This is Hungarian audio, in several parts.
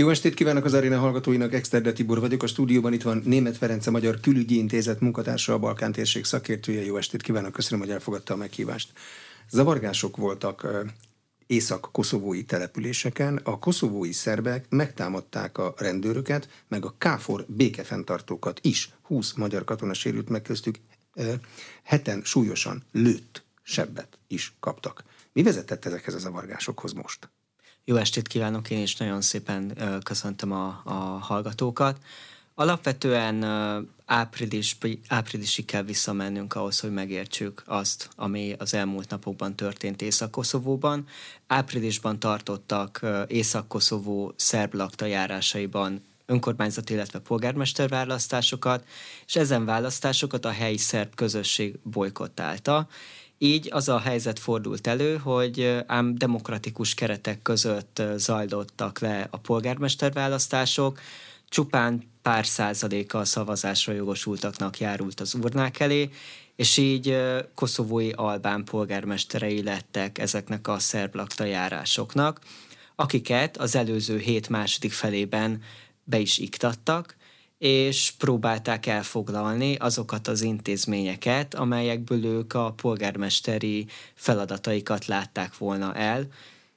Jó estét kívánok az aréna hallgatóinak, Exterde Tibor vagyok. A stúdióban itt van Német Ferenc, a Magyar Külügyi Intézet munkatársa, a Balkán térség szakértője. Jó estét kívánok, köszönöm, hogy elfogadta a meghívást. Zavargások voltak észak-koszovói településeken. A koszovói szerbek megtámadták a rendőröket, meg a KFOR békefenntartókat is. 20 magyar katona sérült meg köztük, heten súlyosan lőtt sebbet is kaptak. Mi vezetett ezekhez a zavargásokhoz most? Jó estét kívánok, én is nagyon szépen köszöntöm a, a hallgatókat. Alapvetően április, áprilisig kell visszamennünk ahhoz, hogy megértsük azt, ami az elmúlt napokban történt Észak-Koszovóban. Áprilisban tartottak Észak-Koszovó szerb lakta járásaiban önkormányzati, illetve polgármester választásokat, és ezen választásokat a helyi szerb közösség bolykottálta, így az a helyzet fordult elő, hogy ám demokratikus keretek között zajlottak le a polgármesterválasztások, csupán pár százaléka a szavazásra jogosultaknak járult az urnák elé, és így koszovói albán polgármesterei lettek ezeknek a szerb lakta járásoknak, akiket az előző hét második felében be is iktattak, és próbálták elfoglalni azokat az intézményeket, amelyekből ők a polgármesteri feladataikat látták volna el,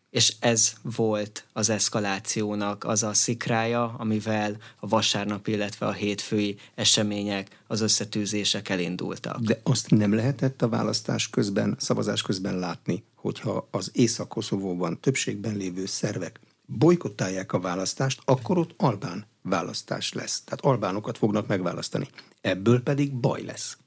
és ez volt az eszkalációnak az a szikrája, amivel a vasárnap, illetve a hétfői események, az összetűzések elindultak. De azt nem lehetett a választás közben, szavazás közben látni, hogyha az Észak-Koszovóban többségben lévő szervek bolykottálják a választást, akkor ott albán választás lesz. Tehát albánokat fognak megválasztani. Ebből pedig baj lesz.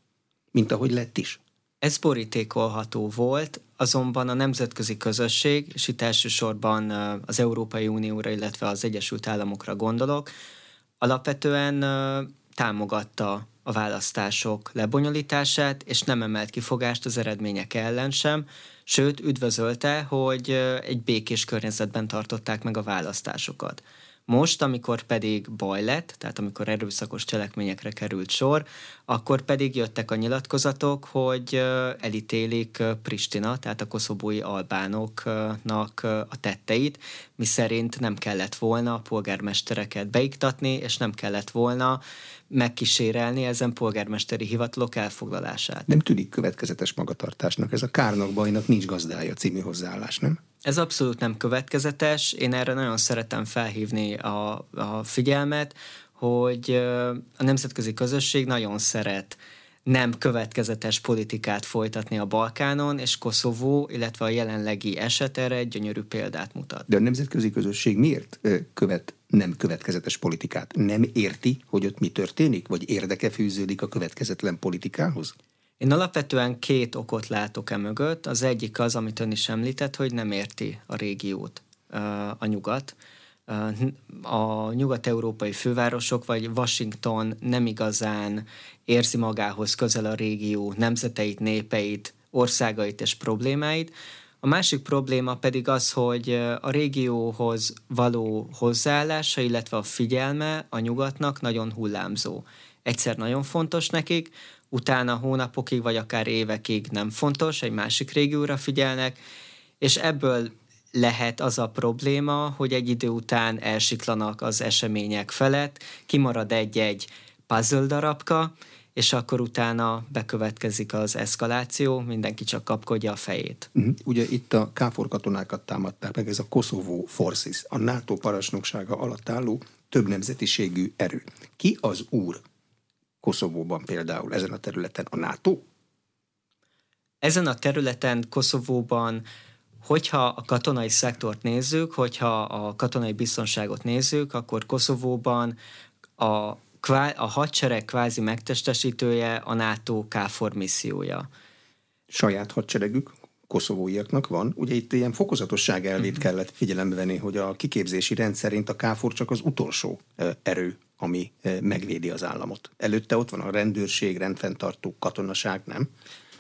Mint ahogy lett is. Ez borítékolható volt, azonban a nemzetközi közösség, és itt elsősorban az Európai Unióra, illetve az Egyesült Államokra gondolok, alapvetően támogatta a választások lebonyolítását, és nem emelt kifogást az eredmények ellen sem, sőt üdvözölte, hogy egy békés környezetben tartották meg a választásokat. Most, amikor pedig baj lett, tehát amikor erőszakos cselekményekre került sor, akkor pedig jöttek a nyilatkozatok, hogy elítélik Pristina, tehát a koszobói albánoknak a tetteit, mi szerint nem kellett volna a polgármestereket beiktatni, és nem kellett volna megkísérelni ezen polgármesteri hivatalok elfoglalását. Nem tűnik következetes magatartásnak, ez a kárnak bajnak nincs gazdája című hozzáállás, nem? Ez abszolút nem következetes. Én erre nagyon szeretem felhívni a, a figyelmet, hogy a nemzetközi közösség nagyon szeret nem következetes politikát folytatni a Balkánon, és Koszovó, illetve a jelenlegi eset erre egy gyönyörű példát mutat. De a nemzetközi közösség miért követ nem következetes politikát? Nem érti, hogy ott mi történik, vagy érdeke fűződik a következetlen politikához? Én alapvetően két okot látok e mögött. Az egyik az, amit ön is említett, hogy nem érti a régiót a nyugat. A nyugat-európai fővárosok vagy Washington nem igazán érzi magához közel a régió nemzeteit, népeit, országait és problémáit. A másik probléma pedig az, hogy a régióhoz való hozzáállása, illetve a figyelme a nyugatnak nagyon hullámzó. Egyszer nagyon fontos nekik, utána hónapokig vagy akár évekig nem fontos, egy másik régióra figyelnek, és ebből lehet az a probléma, hogy egy idő után elsiklanak az események felett, kimarad egy-egy puzzle darabka, és akkor utána bekövetkezik az eszkaláció, mindenki csak kapkodja a fejét. Uh-huh. Ugye itt a káfor katonákat támadták meg, ez a Kosovo Forces, a NATO parancsnoksága alatt álló több nemzetiségű erő. Ki az úr Koszovóban például, ezen a területen a NATO? Ezen a területen Koszovóban Hogyha a katonai szektort nézzük, hogyha a katonai biztonságot nézzük, akkor Koszovóban a, a hadsereg kvázi megtestesítője a NATO KFOR missziója. Saját hadseregük, koszovóiaknak van. Ugye itt ilyen fokozatosság elvét uh-huh. kellett figyelembe venni, hogy a kiképzési rend szerint a KFOR csak az utolsó erő, ami megvédi az államot. Előtte ott van a rendőrség, rendfenntartó, katonaság, nem?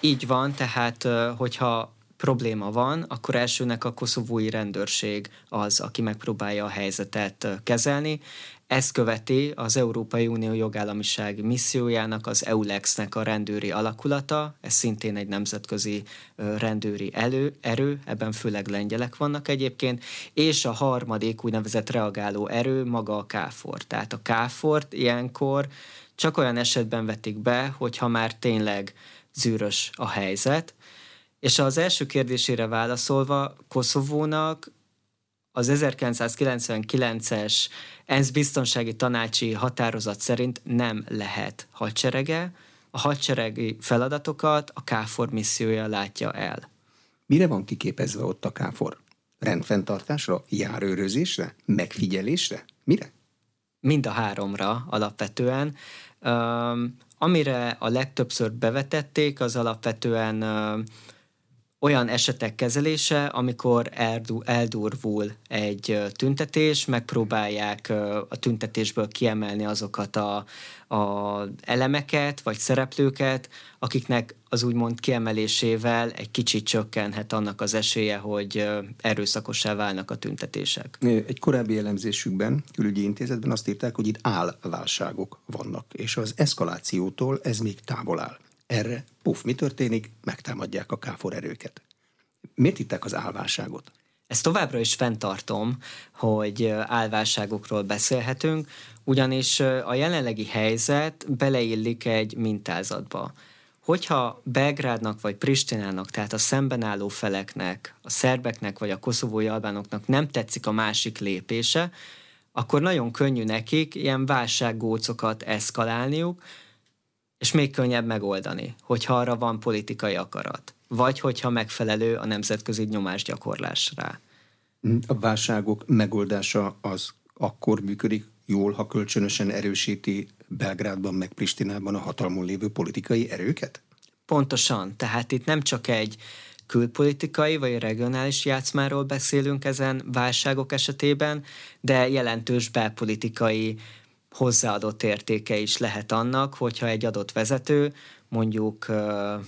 Így van, tehát hogyha probléma van, akkor elsőnek a koszovói rendőrség az, aki megpróbálja a helyzetet kezelni. Ezt követi az Európai Unió jogállamiság missziójának, az EULEX-nek a rendőri alakulata, ez szintén egy nemzetközi rendőri elő, erő, ebben főleg lengyelek vannak egyébként, és a harmadik úgynevezett reagáló erő maga a KFOR. Tehát a KFOR ilyenkor csak olyan esetben vetik be, hogyha már tényleg zűrös a helyzet. És az első kérdésére válaszolva, Koszovónak az 1999-es ENSZ biztonsági tanácsi határozat szerint nem lehet hadserege, a hadseregi feladatokat a KFOR missziója látja el. Mire van kiképezve ott a KFOR? Rendfenntartásra, járőrözésre, megfigyelésre? Mire? Mind a háromra alapvetően. Um, amire a legtöbbször bevetették, az alapvetően um, olyan esetek kezelése, amikor eldurvul egy tüntetés, megpróbálják a tüntetésből kiemelni azokat a, a elemeket vagy szereplőket, akiknek az úgymond kiemelésével egy kicsit csökkenhet annak az esélye, hogy erőszakosá válnak a tüntetések. Egy korábbi elemzésükben, külügyi intézetben azt írták, hogy itt állválságok vannak, és az eszkalációtól ez még távol áll. Erre, puf, mi történik? Megtámadják a káfor erőket. Miért hittek az álválságot? Ezt továbbra is fenntartom, hogy álválságokról beszélhetünk, ugyanis a jelenlegi helyzet beleillik egy mintázatba. Hogyha Belgrádnak vagy Pristinának, tehát a szemben álló feleknek, a szerbeknek vagy a koszovói albánoknak nem tetszik a másik lépése, akkor nagyon könnyű nekik ilyen válsággócokat eszkalálniuk, és még könnyebb megoldani, hogyha arra van politikai akarat, vagy hogyha megfelelő a nemzetközi nyomásgyakorlás rá. A válságok megoldása az akkor működik jól, ha kölcsönösen erősíti Belgrádban meg Pristinában a hatalmon lévő politikai erőket? Pontosan, tehát itt nem csak egy külpolitikai vagy regionális játszmáról beszélünk ezen válságok esetében, de jelentős belpolitikai hozzáadott értéke is lehet annak, hogyha egy adott vezető, mondjuk uh,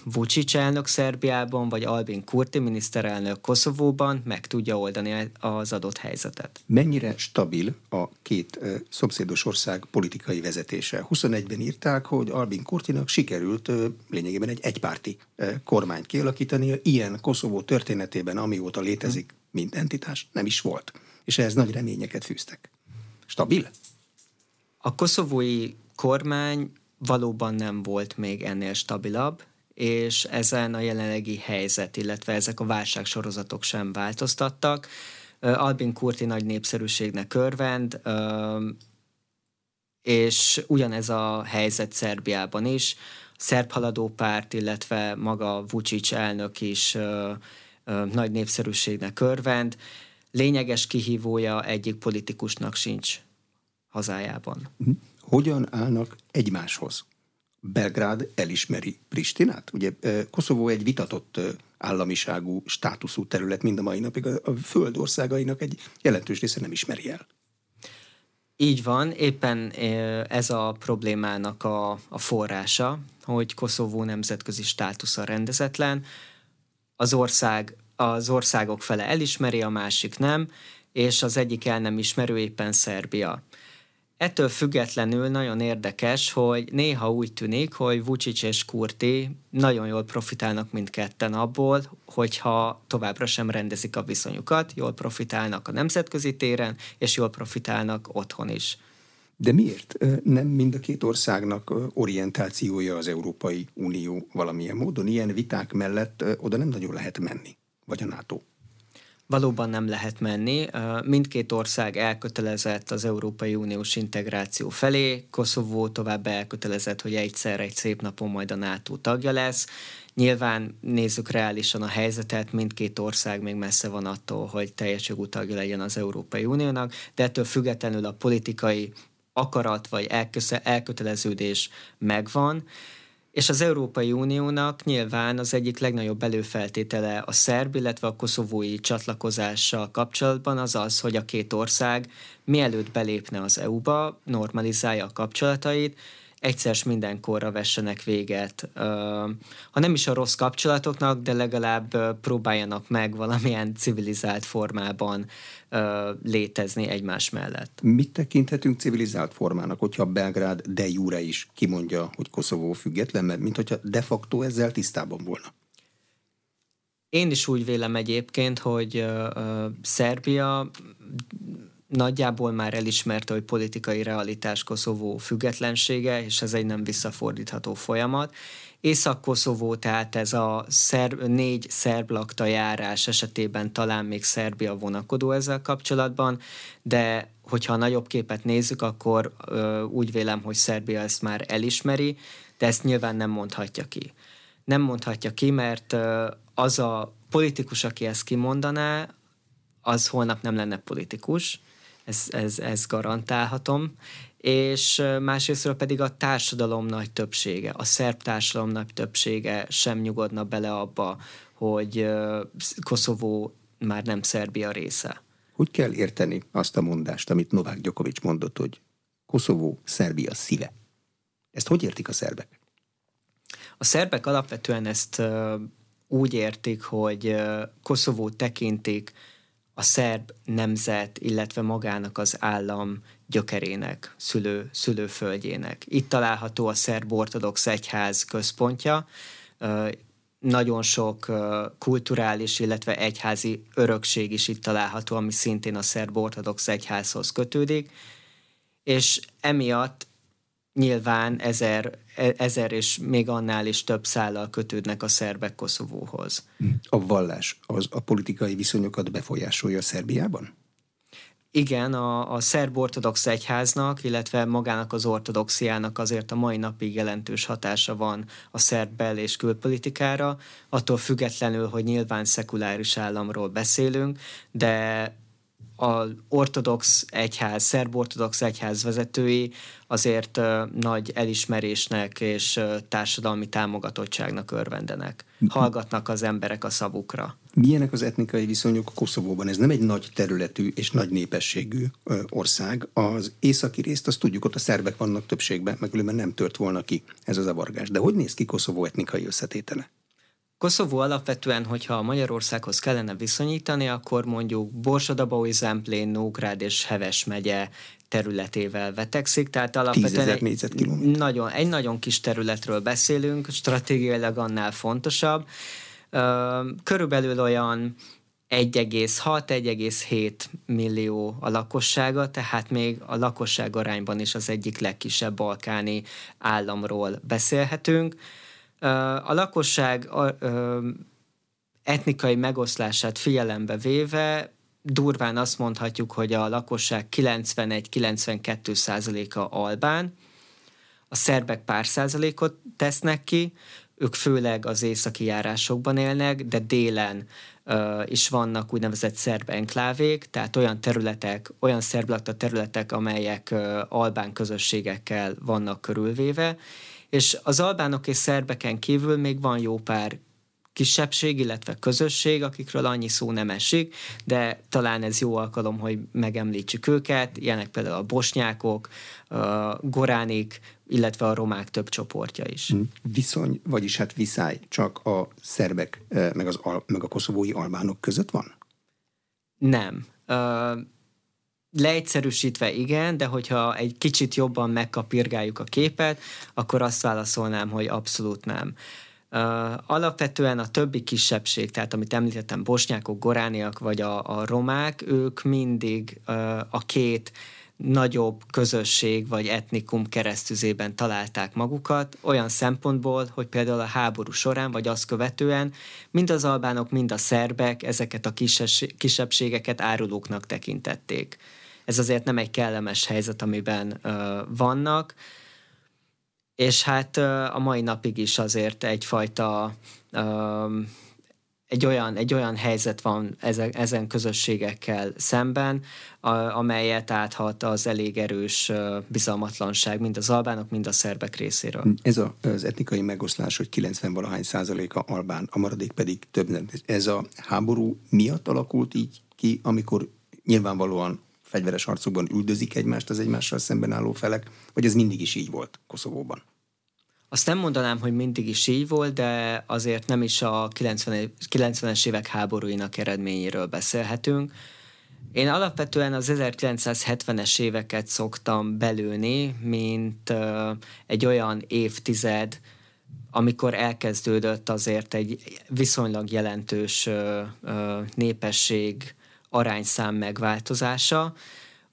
Vucic elnök Szerbiában, vagy Albin Kurti miniszterelnök Koszovóban meg tudja oldani az adott helyzetet. Mennyire stabil a két uh, szomszédos ország politikai vezetése? 21-ben írták, hogy Albin Kurtinak sikerült uh, lényegében egy egypárti uh, kormányt kialakítani. Ilyen Koszovó történetében, amióta létezik, mint entitás, nem is volt. És ehhez nagy reményeket fűztek. Stabil? A koszovói kormány valóban nem volt még ennél stabilabb, és ezen a jelenlegi helyzet, illetve ezek a válságsorozatok sem változtattak. Albin Kurti nagy népszerűségnek örvend, és ugyanez a helyzet Szerbiában is. A szerb haladó párt, illetve maga Vucic elnök is nagy népszerűségnek örvend. Lényeges kihívója egyik politikusnak sincs hazájában. Mhm. Hogyan állnak egymáshoz? Belgrád elismeri Pristinát? Ugye Koszovó egy vitatott államiságú, státuszú terület mind a mai napig. A föld országainak egy jelentős része nem ismeri el. Így van, éppen ez a problémának a, a forrása, hogy Koszovó nemzetközi státusza rendezetlen, az ország, az országok fele elismeri, a másik nem, és az egyik el nem ismerő éppen Szerbia. Ettől függetlenül nagyon érdekes, hogy néha úgy tűnik, hogy Vucic és Kurti nagyon jól profitálnak mindketten abból, hogyha továbbra sem rendezik a viszonyukat, jól profitálnak a nemzetközi téren, és jól profitálnak otthon is. De miért nem mind a két országnak orientációja az Európai Unió valamilyen módon? Ilyen viták mellett oda nem nagyon lehet menni, vagy a NATO? Valóban nem lehet menni. Mindkét ország elkötelezett az Európai Uniós integráció felé, Koszovó tovább elkötelezett, hogy egyszer egy szép napon majd a NATO tagja lesz. Nyilván nézzük reálisan a helyzetet, mindkét ország még messze van attól, hogy teljes jogú tagja legyen az Európai Uniónak, de ettől függetlenül a politikai akarat vagy elköteleződés megvan, és az Európai Uniónak nyilván az egyik legnagyobb előfeltétele a szerb, illetve a koszovói csatlakozással kapcsolatban az az, hogy a két ország mielőtt belépne az EU-ba, normalizálja a kapcsolatait, egyszer mindenkorra vessenek véget, ha nem is a rossz kapcsolatoknak, de legalább próbáljanak meg valamilyen civilizált formában létezni egymás mellett. Mit tekinthetünk civilizált formának, hogyha Belgrád de jure is kimondja, hogy Koszovó független, mert mint hogyha de facto ezzel tisztában volna? Én is úgy vélem egyébként, hogy uh, Szerbia nagyjából már elismerte, hogy politikai realitás Koszovó függetlensége, és ez egy nem visszafordítható folyamat. Észak-Koszovó, tehát ez a szerb, négy szerb lakta járás esetében talán még Szerbia vonakodó ezzel kapcsolatban, de hogyha a nagyobb képet nézzük, akkor ö, úgy vélem, hogy Szerbia ezt már elismeri, de ezt nyilván nem mondhatja ki. Nem mondhatja ki, mert ö, az a politikus, aki ezt kimondaná, az holnap nem lenne politikus, ez, ez, ez garantálhatom, és másrésztről pedig a társadalom nagy többsége, a szerb társadalom nagy többsége sem nyugodna bele abba, hogy Koszovó már nem Szerbia része. Hogy kell érteni azt a mondást, amit Novák Gyokovics mondott, hogy Koszovó Szerbia szíve? Ezt hogy értik a szerbek? A szerbek alapvetően ezt úgy értik, hogy Koszovó tekintik a szerb nemzet, illetve magának az állam gyökerének, szülő, szülőföldjének. Itt található a szerb ortodox egyház központja, nagyon sok kulturális, illetve egyházi örökség is itt található, ami szintén a szerb ortodox egyházhoz kötődik, és emiatt nyilván ezer, ezer és még annál is több szállal kötődnek a szerbek Koszovóhoz. A vallás az a politikai viszonyokat befolyásolja Szerbiában? Igen, a, a szerb ortodox egyháznak, illetve magának az ortodoxiának azért a mai napig jelentős hatása van a szerb bel- és külpolitikára, attól függetlenül, hogy nyilván szekuláris államról beszélünk, de az ortodox egyház, szerb-ortodox egyház vezetői azért nagy elismerésnek és társadalmi támogatottságnak örvendenek. Hallgatnak az emberek a szavukra. Milyenek az etnikai viszonyok Koszovóban? Ez nem egy nagy területű és nagy népességű ország. Az északi részt azt tudjuk, ott a szerbek vannak többségben, meg nem tört volna ki ez az avargás. De hogy néz ki Koszovó etnikai összetétele? Koszovó alapvetően, hogyha Magyarországhoz kellene viszonyítani, akkor mondjuk Borsadabaui, Zemplén, Nógrád és Heves megye területével vetekszik, tehát alapvetően egy nagyon, egy nagyon kis területről beszélünk, stratégiailag annál fontosabb. Körülbelül olyan 1,6-1,7 millió a lakossága, tehát még a lakosság arányban is az egyik legkisebb balkáni államról beszélhetünk. A lakosság etnikai megoszlását figyelembe véve durván azt mondhatjuk, hogy a lakosság 91-92 százaléka albán, a szerbek pár százalékot tesznek ki, ők főleg az északi járásokban élnek, de délen is vannak úgynevezett szerb enklávék, tehát olyan területek, olyan szerblakta területek, amelyek albán közösségekkel vannak körülvéve, és az albánok és szerbeken kívül még van jó pár kisebbség, illetve közösség, akikről annyi szó nem esik, de talán ez jó alkalom, hogy megemlítsük őket, ilyenek például a bosnyákok, a goránik, illetve a romák több csoportja is. Hm. Viszony, vagyis hát viszály csak a szerbek eh, meg, az, meg a koszovói albánok között van? Nem. Leegyszerűsítve igen, de hogyha egy kicsit jobban megkapirgáljuk a képet, akkor azt válaszolnám, hogy abszolút nem. Alapvetően a többi kisebbség, tehát amit említettem, bosnyákok, gorániak vagy a, a romák, ők mindig a két nagyobb közösség vagy etnikum keresztüzében találták magukat, olyan szempontból, hogy például a háború során, vagy azt követően mind az albánok, mind a szerbek ezeket a kisebbségeket árulóknak tekintették ez azért nem egy kellemes helyzet, amiben uh, vannak, és hát uh, a mai napig is azért egyfajta uh, egy olyan, egy olyan helyzet van ezen, ezen közösségekkel szemben, a, amelyet áthat az elég erős bizalmatlanság mind az albánok, mind a szerbek részéről. Ez a, az etnikai megoszlás, hogy 90-valahány százaléka albán, a maradék pedig több. Ez a háború miatt alakult így ki, amikor nyilvánvalóan fegyveres harcokban üldözik egymást az egymással szemben álló felek, vagy ez mindig is így volt Koszovóban? Azt nem mondanám, hogy mindig is így volt, de azért nem is a 90, 90-es évek háborúinak eredményéről beszélhetünk. Én alapvetően az 1970-es éveket szoktam belőni, mint egy olyan évtized, amikor elkezdődött azért egy viszonylag jelentős népesség arányszám megváltozása,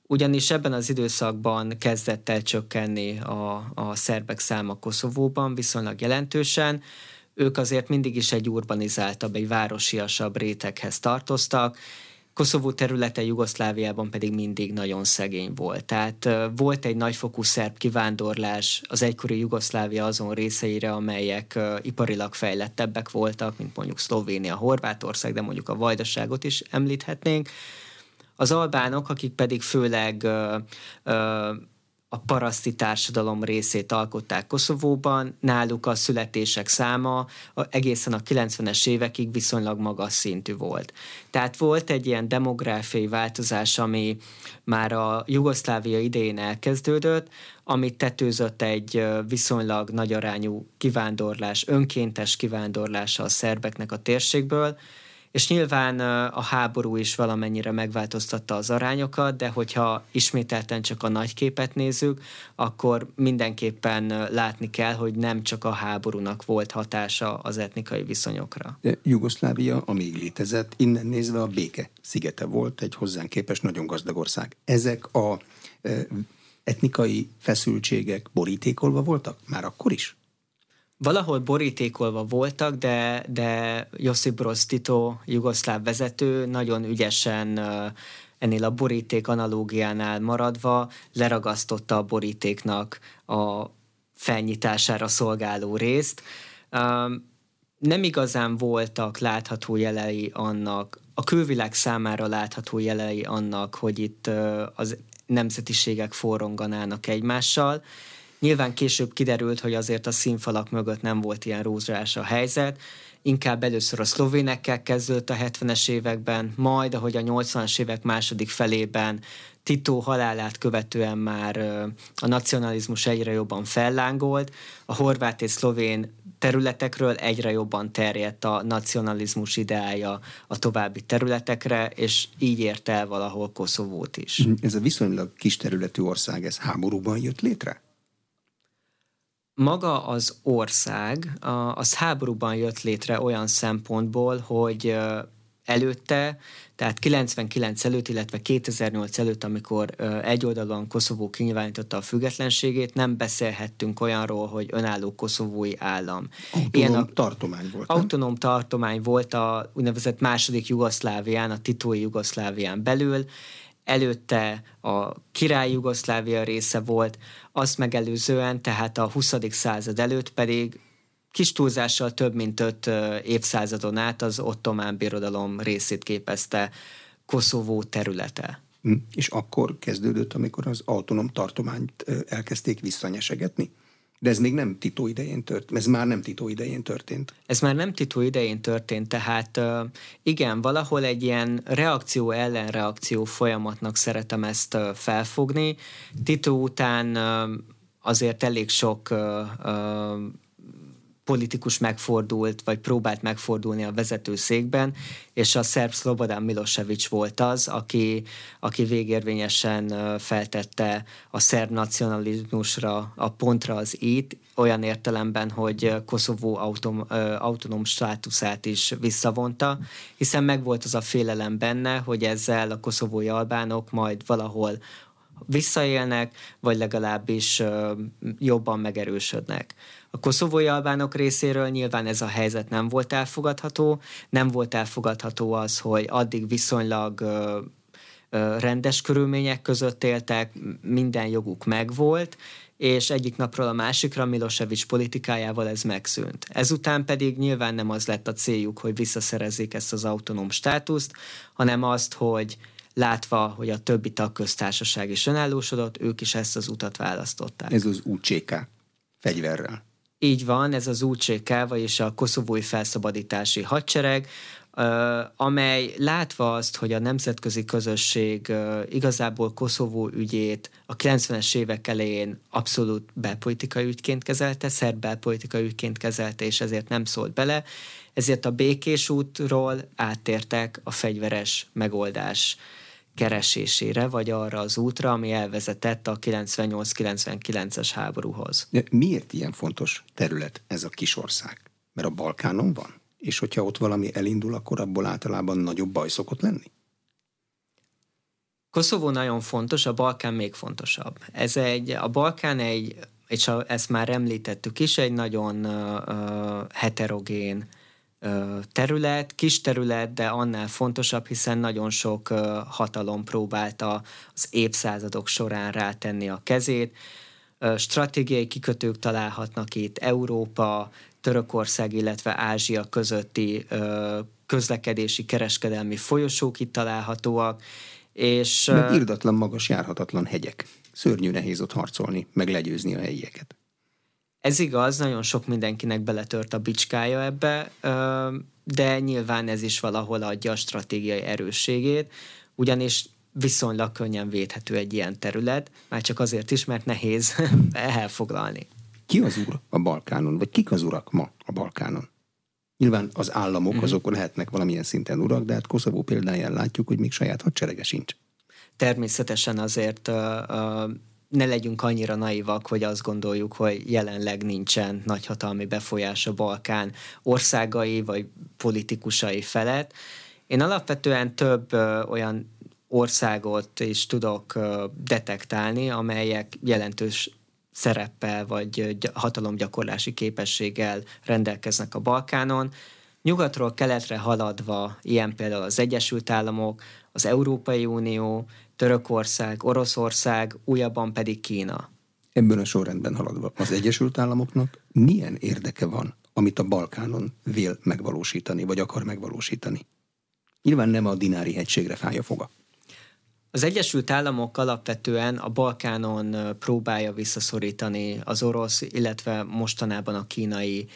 ugyanis ebben az időszakban kezdett el csökkenni a, a szerbek száma Koszovóban viszonylag jelentősen. Ők azért mindig is egy urbanizáltabb, egy városiasabb réteghez tartoztak, Koszovó területe Jugoszláviában pedig mindig nagyon szegény volt. Tehát volt egy nagyfokú szerb kivándorlás az egykori Jugoszlávia azon részeire, amelyek iparilag fejlettebbek voltak, mint mondjuk Szlovénia, Horvátország, de mondjuk a Vajdaságot is említhetnénk. Az albánok, akik pedig főleg ö, ö, a paraszti társadalom részét alkották Koszovóban, náluk a születések száma egészen a 90-es évekig viszonylag magas szintű volt. Tehát volt egy ilyen demográfiai változás, ami már a Jugoszlávia idején elkezdődött, amit tetőzött egy viszonylag nagy arányú kivándorlás, önkéntes kivándorlása a szerbeknek a térségből, és nyilván a háború is valamennyire megváltoztatta az arányokat, de hogyha ismételten csak a nagy képet nézzük, akkor mindenképpen látni kell, hogy nem csak a háborúnak volt hatása az etnikai viszonyokra. De Jugoszlávia, amíg létezett, innen nézve a béke szigete volt, egy hozzánk képes nagyon gazdag ország. Ezek a etnikai feszültségek borítékolva voltak már akkor is? Valahol borítékolva voltak, de, de Josip Broz Tito, jugoszláv vezető, nagyon ügyesen ennél a boríték analógiánál maradva leragasztotta a borítéknak a felnyitására szolgáló részt. Nem igazán voltak látható jelei annak, a külvilág számára látható jelei annak, hogy itt az nemzetiségek forronganának egymással, Nyilván később kiderült, hogy azért a színfalak mögött nem volt ilyen rózsás a helyzet, inkább először a szlovénekkel kezdődött a 70-es években, majd, ahogy a 80-as évek második felében Tito halálát követően már a nacionalizmus egyre jobban fellángolt, a horvát és szlovén területekről egyre jobban terjedt a nacionalizmus ideája a további területekre, és így ért el valahol Koszovót is. Ez a viszonylag kis területű ország, ez háborúban jött létre? Maga az ország, az háborúban jött létre olyan szempontból, hogy előtte, tehát 99 előtt, illetve 2008 előtt, amikor egyoldalúan Koszovó kinyilvánította a függetlenségét, nem beszélhettünk olyanról, hogy önálló koszovói állam. Autonóm Ilyen a, tartomány volt. Autonóm nem? tartomány volt a úgynevezett második Jugoszlávián, a titói Jugoszlávián belül, előtte a király Jugoszlávia része volt, azt megelőzően, tehát a 20. század előtt pedig kis túlzással több mint öt évszázadon át az ottomán birodalom részét képezte Koszovó területe. Hm. És akkor kezdődött, amikor az autonóm tartományt elkezdték visszanyesegetni? De ez még nem Tito idején történt, ez már nem Tito idején történt. Ez már nem Tito idején történt, tehát igen, valahol egy ilyen reakció-ellenreakció folyamatnak szeretem ezt felfogni. Tito után azért elég sok politikus megfordult, vagy próbált megfordulni a vezető székben, és a szerb Szlobodán Milosevic volt az, aki, aki végérvényesen feltette a szerb nacionalizmusra, a pontra az itt, olyan értelemben, hogy Koszovó autom, autonóm státuszát is visszavonta, hiszen megvolt az a félelem benne, hogy ezzel a koszovói albánok majd valahol visszaélnek, vagy legalábbis jobban megerősödnek. A koszovói albánok részéről nyilván ez a helyzet nem volt elfogadható, nem volt elfogadható az, hogy addig viszonylag rendes körülmények között éltek, minden joguk megvolt, és egyik napról a másikra Milosevic politikájával ez megszűnt. Ezután pedig nyilván nem az lett a céljuk, hogy visszaszerezzék ezt az autonóm státuszt, hanem azt, hogy látva, hogy a többi tagköztársaság is önállósodott, ők is ezt az utat választották. Ez az UCK fegyverrel. Így van, ez az UCK, vagyis a koszovói felszabadítási hadsereg, amely látva azt, hogy a nemzetközi közösség igazából Koszovó ügyét a 90-es évek elején abszolút belpolitikai ügyként kezelte, szerb belpolitikai ügyként kezelte, és ezért nem szólt bele, ezért a békés útról áttértek a fegyveres megoldás keresésére, vagy arra az útra, ami elvezetett a 98-99-es háborúhoz. De miért ilyen fontos terület ez a kis ország? Mert a Balkánon van? És hogyha ott valami elindul, akkor abból általában nagyobb baj szokott lenni? Koszovó nagyon fontos, a Balkán még fontosabb. Ez egy, a Balkán egy, és ezt már említettük is, egy nagyon uh, heterogén terület, kis terület, de annál fontosabb, hiszen nagyon sok hatalom próbálta az évszázadok során rátenni a kezét. Stratégiai kikötők találhatnak itt, Európa, Törökország, illetve Ázsia közötti közlekedési, kereskedelmi folyosók itt találhatóak. És, meg irdatlan magas, járhatatlan hegyek. Szörnyű nehéz ott harcolni, meg legyőzni a helyieket. Ez igaz, nagyon sok mindenkinek beletört a bicskája ebbe, de nyilván ez is valahol adja a stratégiai erősségét, ugyanis viszonylag könnyen védhető egy ilyen terület, már csak azért is, mert nehéz elfoglalni. Ki az úr a Balkánon, vagy kik az urak ma a Balkánon? Nyilván az államok mm-hmm. azok lehetnek valamilyen szinten urak, de hát Koszovó példáján látjuk, hogy még saját hadserege sincs. Természetesen azért uh, uh, ne legyünk annyira naivak, hogy azt gondoljuk, hogy jelenleg nincsen nagyhatalmi befolyás a Balkán országai vagy politikusai felett. Én alapvetően több ö, olyan országot is tudok ö, detektálni, amelyek jelentős szereppel vagy hatalomgyakorlási képességgel rendelkeznek a Balkánon. Nyugatról keletre haladva, ilyen például az Egyesült Államok, az Európai Unió, Törökország, Oroszország, újabban pedig Kína. Ebben a sorrendben haladva az Egyesült Államoknak milyen érdeke van, amit a Balkánon vél megvalósítani, vagy akar megvalósítani? Nyilván nem a dinári hegységre fája foga. Az Egyesült Államok alapvetően a Balkánon próbálja visszaszorítani az orosz, illetve mostanában a kínai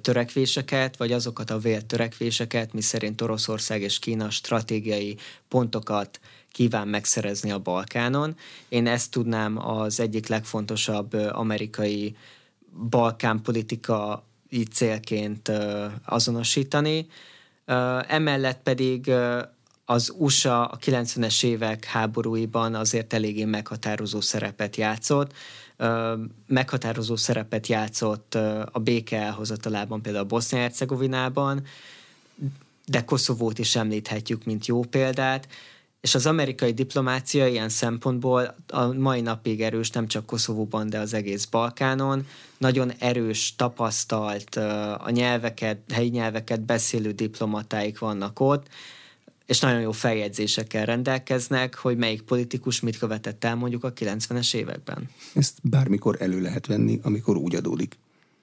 törekvéseket, vagy azokat a vélt törekvéseket, miszerint Oroszország és Kína stratégiai pontokat kíván megszerezni a Balkánon. Én ezt tudnám az egyik legfontosabb amerikai balkánpolitikai célként azonosítani. Emellett pedig az USA a 90-es évek háborúiban azért eléggé meghatározó szerepet játszott. Meghatározó szerepet játszott a béke elhozatalában, például Bosznia-Hercegovinában, de Koszovót is említhetjük, mint jó példát és az amerikai diplomácia ilyen szempontból a mai napig erős, nem csak Koszovóban, de az egész Balkánon. Nagyon erős, tapasztalt, a nyelveket, helyi nyelveket beszélő diplomatáik vannak ott, és nagyon jó feljegyzésekkel rendelkeznek, hogy melyik politikus mit követett el mondjuk a 90-es években. Ezt bármikor elő lehet venni, amikor úgy adódik.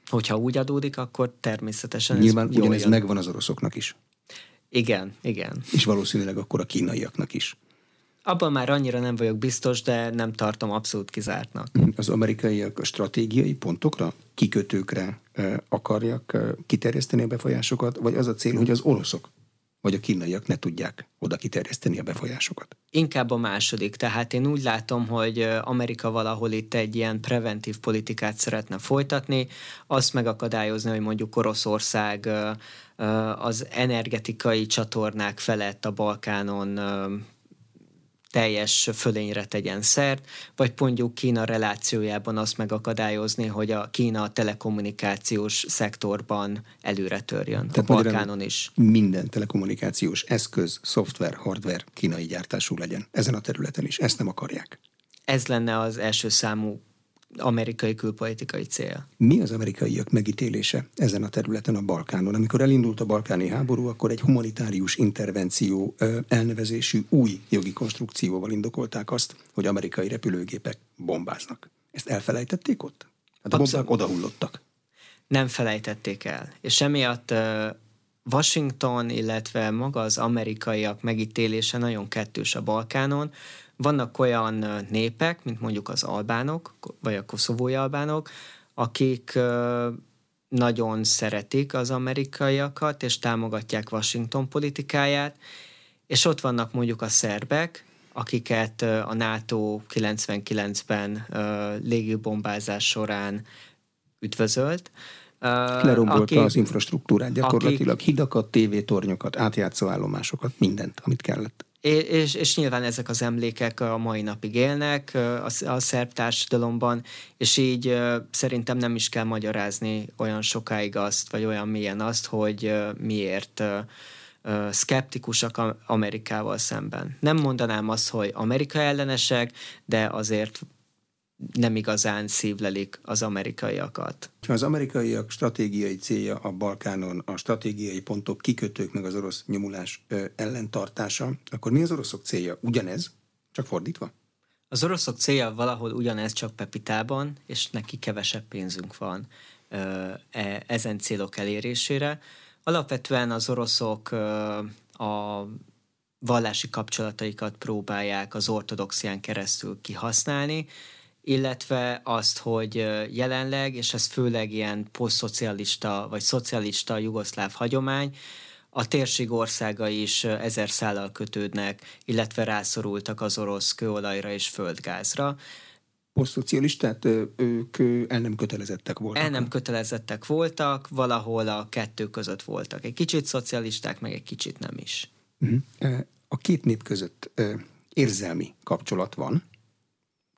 Hogyha úgy adódik, akkor természetesen Nyilván ez ugyanez jön. megvan az oroszoknak is. Igen, igen. És valószínűleg akkor a kínaiaknak is. Abban már annyira nem vagyok biztos, de nem tartom abszolút kizártnak. Az amerikaiak a stratégiai pontokra, kikötőkre akarják kiterjeszteni a befolyásokat, vagy az a cél, hogy az oroszok vagy a kínaiak ne tudják oda kiterjeszteni a befolyásokat? Inkább a második. Tehát én úgy látom, hogy Amerika valahol itt egy ilyen preventív politikát szeretne folytatni, azt megakadályozni, hogy mondjuk Oroszország az energetikai csatornák felett a Balkánon teljes fölényre tegyen szert, vagy mondjuk Kína relációjában azt megakadályozni, hogy a Kína a telekommunikációs szektorban előre törjön, Tehát a Balkánon is. Minden telekommunikációs eszköz, szoftver, hardware kínai gyártású legyen ezen a területen is. Ezt nem akarják. Ez lenne az első számú amerikai külpolitikai cél. Mi az amerikaiak megítélése ezen a területen a Balkánon? Amikor elindult a balkáni háború, akkor egy humanitárius intervenció elnevezésű új jogi konstrukcióval indokolták azt, hogy amerikai repülőgépek bombáznak. Ezt elfelejtették ott? Hát a bombák odahullottak. Nem felejtették el. És emiatt Washington, illetve maga az amerikaiak megítélése nagyon kettős a Balkánon, vannak olyan népek, mint mondjuk az albánok, vagy a koszovói albánok, akik nagyon szeretik az amerikaiakat, és támogatják Washington politikáját, és ott vannak mondjuk a szerbek, akiket a NATO 99-ben légibombázás során üdvözölt. Lerombolta az infrastruktúrát gyakorlatilag, akik, hidakat, tévétornyokat, átjátszó állomásokat, mindent, amit kellett. És, és nyilván ezek az emlékek a mai napig élnek a, a szerb társadalomban, és így szerintem nem is kell magyarázni olyan sokáig azt, vagy olyan mélyen azt, hogy miért szkeptikusak Amerikával szemben. Nem mondanám azt, hogy Amerika ellenesek, de azért nem igazán szívlelik az amerikaiakat. Az amerikaiak stratégiai célja a Balkánon a stratégiai pontok kikötők meg az orosz nyomulás ellentartása, akkor mi az oroszok célja? Ugyanez, csak fordítva? Az oroszok célja valahol ugyanez, csak Pepitában, és neki kevesebb pénzünk van e, ezen célok elérésére. Alapvetően az oroszok a vallási kapcsolataikat próbálják az ortodoxián keresztül kihasználni, illetve azt, hogy jelenleg, és ez főleg ilyen posztszocialista vagy szocialista jugoszláv hagyomány, a térség országai is ezer szállal kötődnek, illetve rászorultak az orosz kőolajra és földgázra. Posztszocialistát ők el nem kötelezettek voltak? El nem kötelezettek voltak, valahol a kettő között voltak. Egy kicsit szocialisták, meg egy kicsit nem is. Mhm. A két nép között érzelmi kapcsolat van,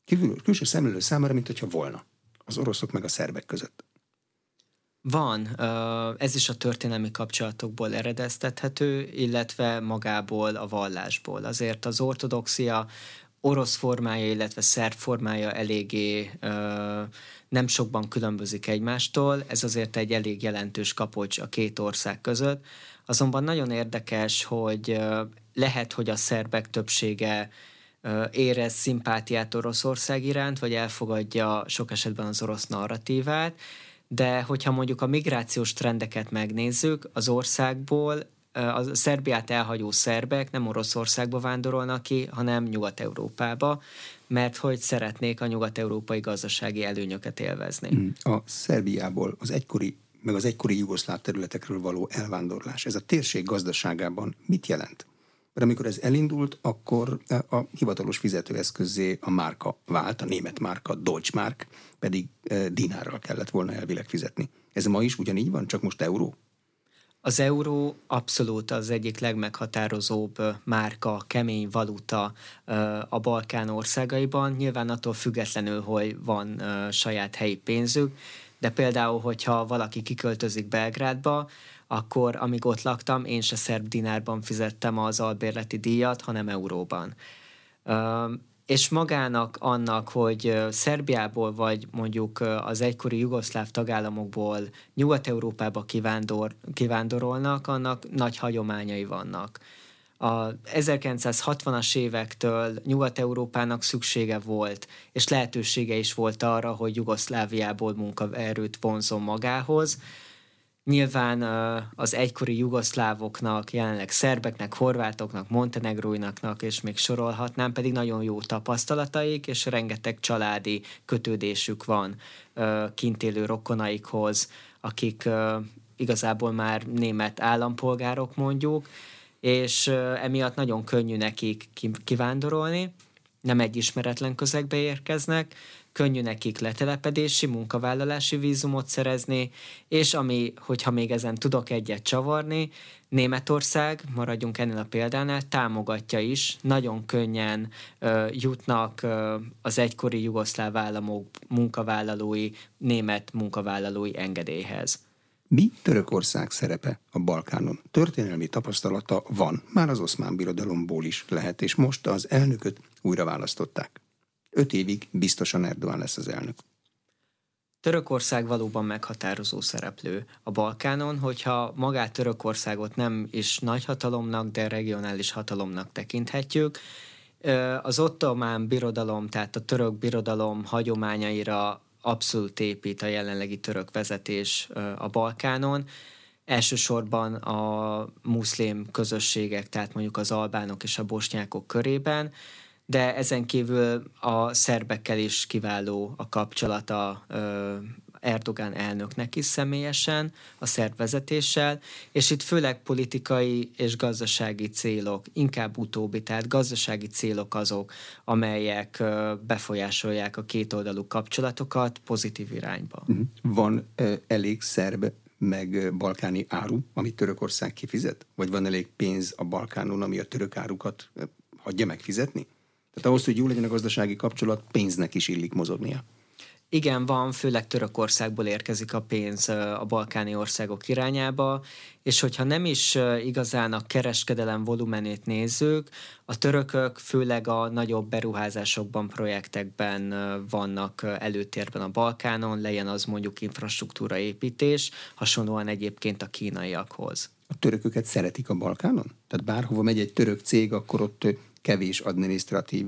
kívül, külső szemlélő számára, mint hogyha volna az oroszok meg a szerbek között. Van, ez is a történelmi kapcsolatokból eredeztethető, illetve magából a vallásból. Azért az ortodoxia orosz formája, illetve szerb formája eléggé nem sokban különbözik egymástól, ez azért egy elég jelentős kapocs a két ország között. Azonban nagyon érdekes, hogy lehet, hogy a szerbek többsége érez szimpátiát Oroszország iránt, vagy elfogadja sok esetben az orosz narratívát, de hogyha mondjuk a migrációs trendeket megnézzük, az országból a Szerbiát elhagyó szerbek nem Oroszországba vándorolnak ki, hanem Nyugat-Európába, mert hogy szeretnék a nyugat-európai gazdasági előnyöket élvezni. Hmm. A Szerbiából az egykori meg az egykori jugoszláv területekről való elvándorlás, ez a térség gazdaságában mit jelent? Mert amikor ez elindult, akkor a hivatalos fizetőeszközé a márka vált, a német márka, Deutsche Mark, pedig e, dinárral kellett volna elvileg fizetni. Ez ma is ugyanígy van, csak most euró? Az euró abszolút az egyik legmeghatározóbb márka, kemény valuta a Balkán országaiban, nyilván attól függetlenül, hogy van saját helyi pénzük, de például, hogyha valaki kiköltözik Belgrádba, akkor amíg ott laktam, én se szerb dinárban fizettem az albérleti díjat, hanem euróban. És magának annak, hogy Szerbiából vagy mondjuk az egykori jugoszláv tagállamokból Nyugat-Európába kivándor, kivándorolnak, annak nagy hagyományai vannak. A 1960-as évektől Nyugat-Európának szüksége volt, és lehetősége is volt arra, hogy Jugoszláviából munkaerőt vonzon magához, Nyilván az egykori jugoszlávoknak, jelenleg szerbeknek, horvátoknak, montenegróinaknak, és még sorolhatnám, pedig nagyon jó tapasztalataik, és rengeteg családi kötődésük van kint élő rokonaikhoz, akik igazából már német állampolgárok mondjuk, és emiatt nagyon könnyű nekik kivándorolni, nem egy ismeretlen közegbe érkeznek, könnyű nekik letelepedési, munkavállalási vízumot szerezni, és ami, hogyha még ezen tudok egyet csavarni, Németország, maradjunk ennél a példánál, támogatja is, nagyon könnyen ö, jutnak ö, az egykori jugoszláv államok munkavállalói, német munkavállalói engedélyhez. Mi Törökország szerepe a Balkánon? Történelmi tapasztalata van, már az oszmán birodalomból is lehet, és most az elnököt újra választották. Öt évig biztosan Erdogan lesz az elnök. Törökország valóban meghatározó szereplő a Balkánon, hogyha magát Törökországot nem is nagyhatalomnak, de regionális hatalomnak tekinthetjük. Az ottomán birodalom, tehát a török birodalom hagyományaira abszolút épít a jelenlegi török vezetés a Balkánon. Elsősorban a muszlim közösségek, tehát mondjuk az albánok és a bosnyákok körében, de ezen kívül a szerbekkel is kiváló a kapcsolata Erdogán elnöknek is személyesen, a szervezetéssel, és itt főleg politikai és gazdasági célok, inkább utóbbi, tehát gazdasági célok azok, amelyek befolyásolják a kétoldalú kapcsolatokat pozitív irányba. Mhm. Van elég szerb meg balkáni áru, amit Törökország kifizet? Vagy van elég pénz a Balkánon, ami a török árukat hagyja megfizetni? Tehát ahhoz, hogy jó legyen a gazdasági kapcsolat, pénznek is illik mozognia. Igen, van, főleg Törökországból érkezik a pénz a balkáni országok irányába, és hogyha nem is igazán a kereskedelem volumenét nézzük, a törökök főleg a nagyobb beruházásokban, projektekben vannak előtérben a Balkánon, legyen az mondjuk infrastruktúra építés, hasonlóan egyébként a kínaiakhoz. A törököket szeretik a Balkánon? Tehát bárhova megy egy török cég, akkor ott kevés adminisztratív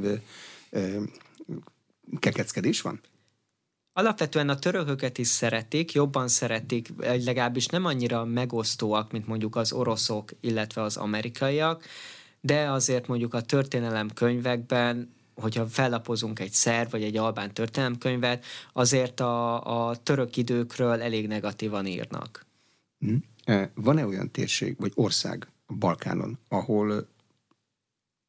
kekeckedés van? Alapvetően a törököket is szeretik, jobban szeretik, legalábbis nem annyira megosztóak, mint mondjuk az oroszok, illetve az amerikaiak, de azért mondjuk a történelem könyvekben hogyha fellapozunk egy szerv vagy egy albán történelemkönyvet, azért a, a török időkről elég negatívan írnak. Hm. Van-e olyan térség vagy ország a Balkánon, ahol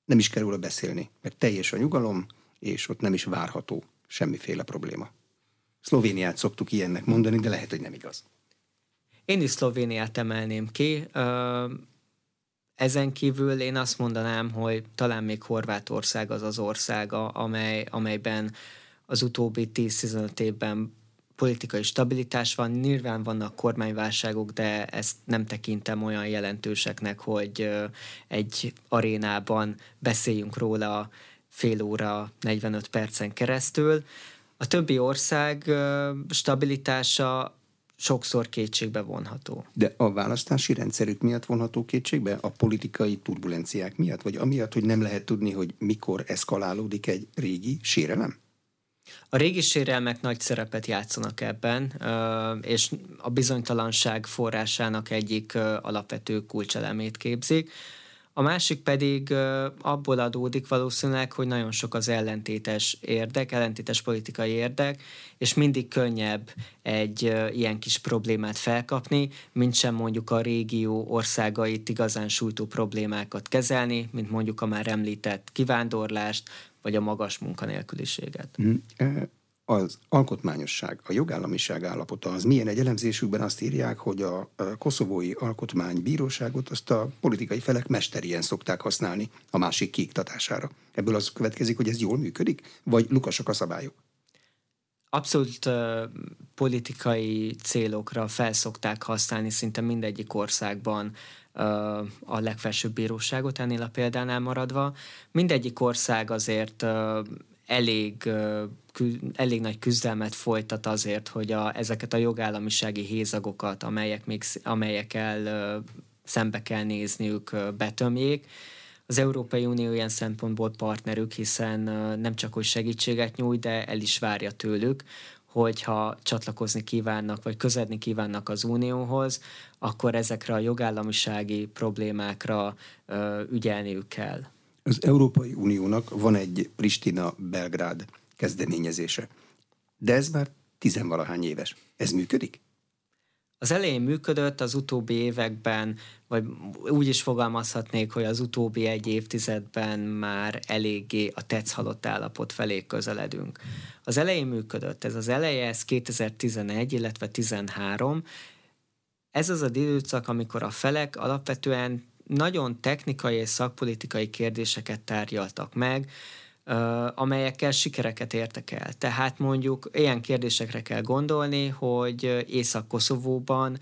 nem is kell róla beszélni, mert teljes a nyugalom, és ott nem is várható semmiféle probléma? Szlovéniát szoktuk ilyennek mondani, de lehet, hogy nem igaz. Én is Szlovéniát emelném ki. Ezen kívül én azt mondanám, hogy talán még Horvátország az az ország, amely, amelyben az utóbbi 10-15 évben politikai stabilitás van, nyilván vannak kormányválságok, de ezt nem tekintem olyan jelentőseknek, hogy egy arénában beszéljünk róla fél óra, 45 percen keresztül. A többi ország stabilitása sokszor kétségbe vonható. De a választási rendszerük miatt vonható kétségbe? A politikai turbulenciák miatt? Vagy amiatt, hogy nem lehet tudni, hogy mikor eszkalálódik egy régi sérelem? A régi sérelmek nagy szerepet játszanak ebben, és a bizonytalanság forrásának egyik alapvető kulcselemét képzik. A másik pedig abból adódik valószínűleg, hogy nagyon sok az ellentétes érdek, ellentétes politikai érdek, és mindig könnyebb egy ilyen kis problémát felkapni, mint sem mondjuk a régió országait igazán sújtó problémákat kezelni, mint mondjuk a már említett kivándorlást, vagy a magas munkanélküliséget. Mm az alkotmányosság, a jogállamiság állapota az milyen egy elemzésükben azt írják, hogy a koszovói alkotmánybíróságot azt a politikai felek mesterien szokták használni a másik kiiktatására. Ebből az következik, hogy ez jól működik, vagy lukasak a szabályok? Abszolút uh, politikai célokra felszokták használni szinte mindegyik országban a legfelsőbb bíróságot ennél a példánál maradva. Mindegyik ország azért elég, elég nagy küzdelmet folytat azért, hogy a, ezeket a jogállamisági hézagokat, amelyek még, amelyekkel szembe kell nézniük, betömjék. Az Európai Unió ilyen szempontból partnerük, hiszen nem csak hogy segítséget nyújt, de el is várja tőlük, hogyha csatlakozni kívánnak, vagy közedni kívánnak az Unióhoz, akkor ezekre a jogállamisági problémákra ö, ügyelniük kell. Az Európai Uniónak van egy Pristina-Belgrád kezdeményezése. De ez már tizenvalahány éves. Ez működik? Az elején működött, az utóbbi években, vagy úgy is fogalmazhatnék, hogy az utóbbi egy évtizedben már eléggé a tetsz halott állapot felé közeledünk. Az elején működött, ez az eleje, ez 2011, illetve 13. Ez az a időszak, amikor a felek alapvetően nagyon technikai és szakpolitikai kérdéseket tárgyaltak meg, amelyekkel sikereket értek el. Tehát mondjuk ilyen kérdésekre kell gondolni, hogy Észak-Koszovóban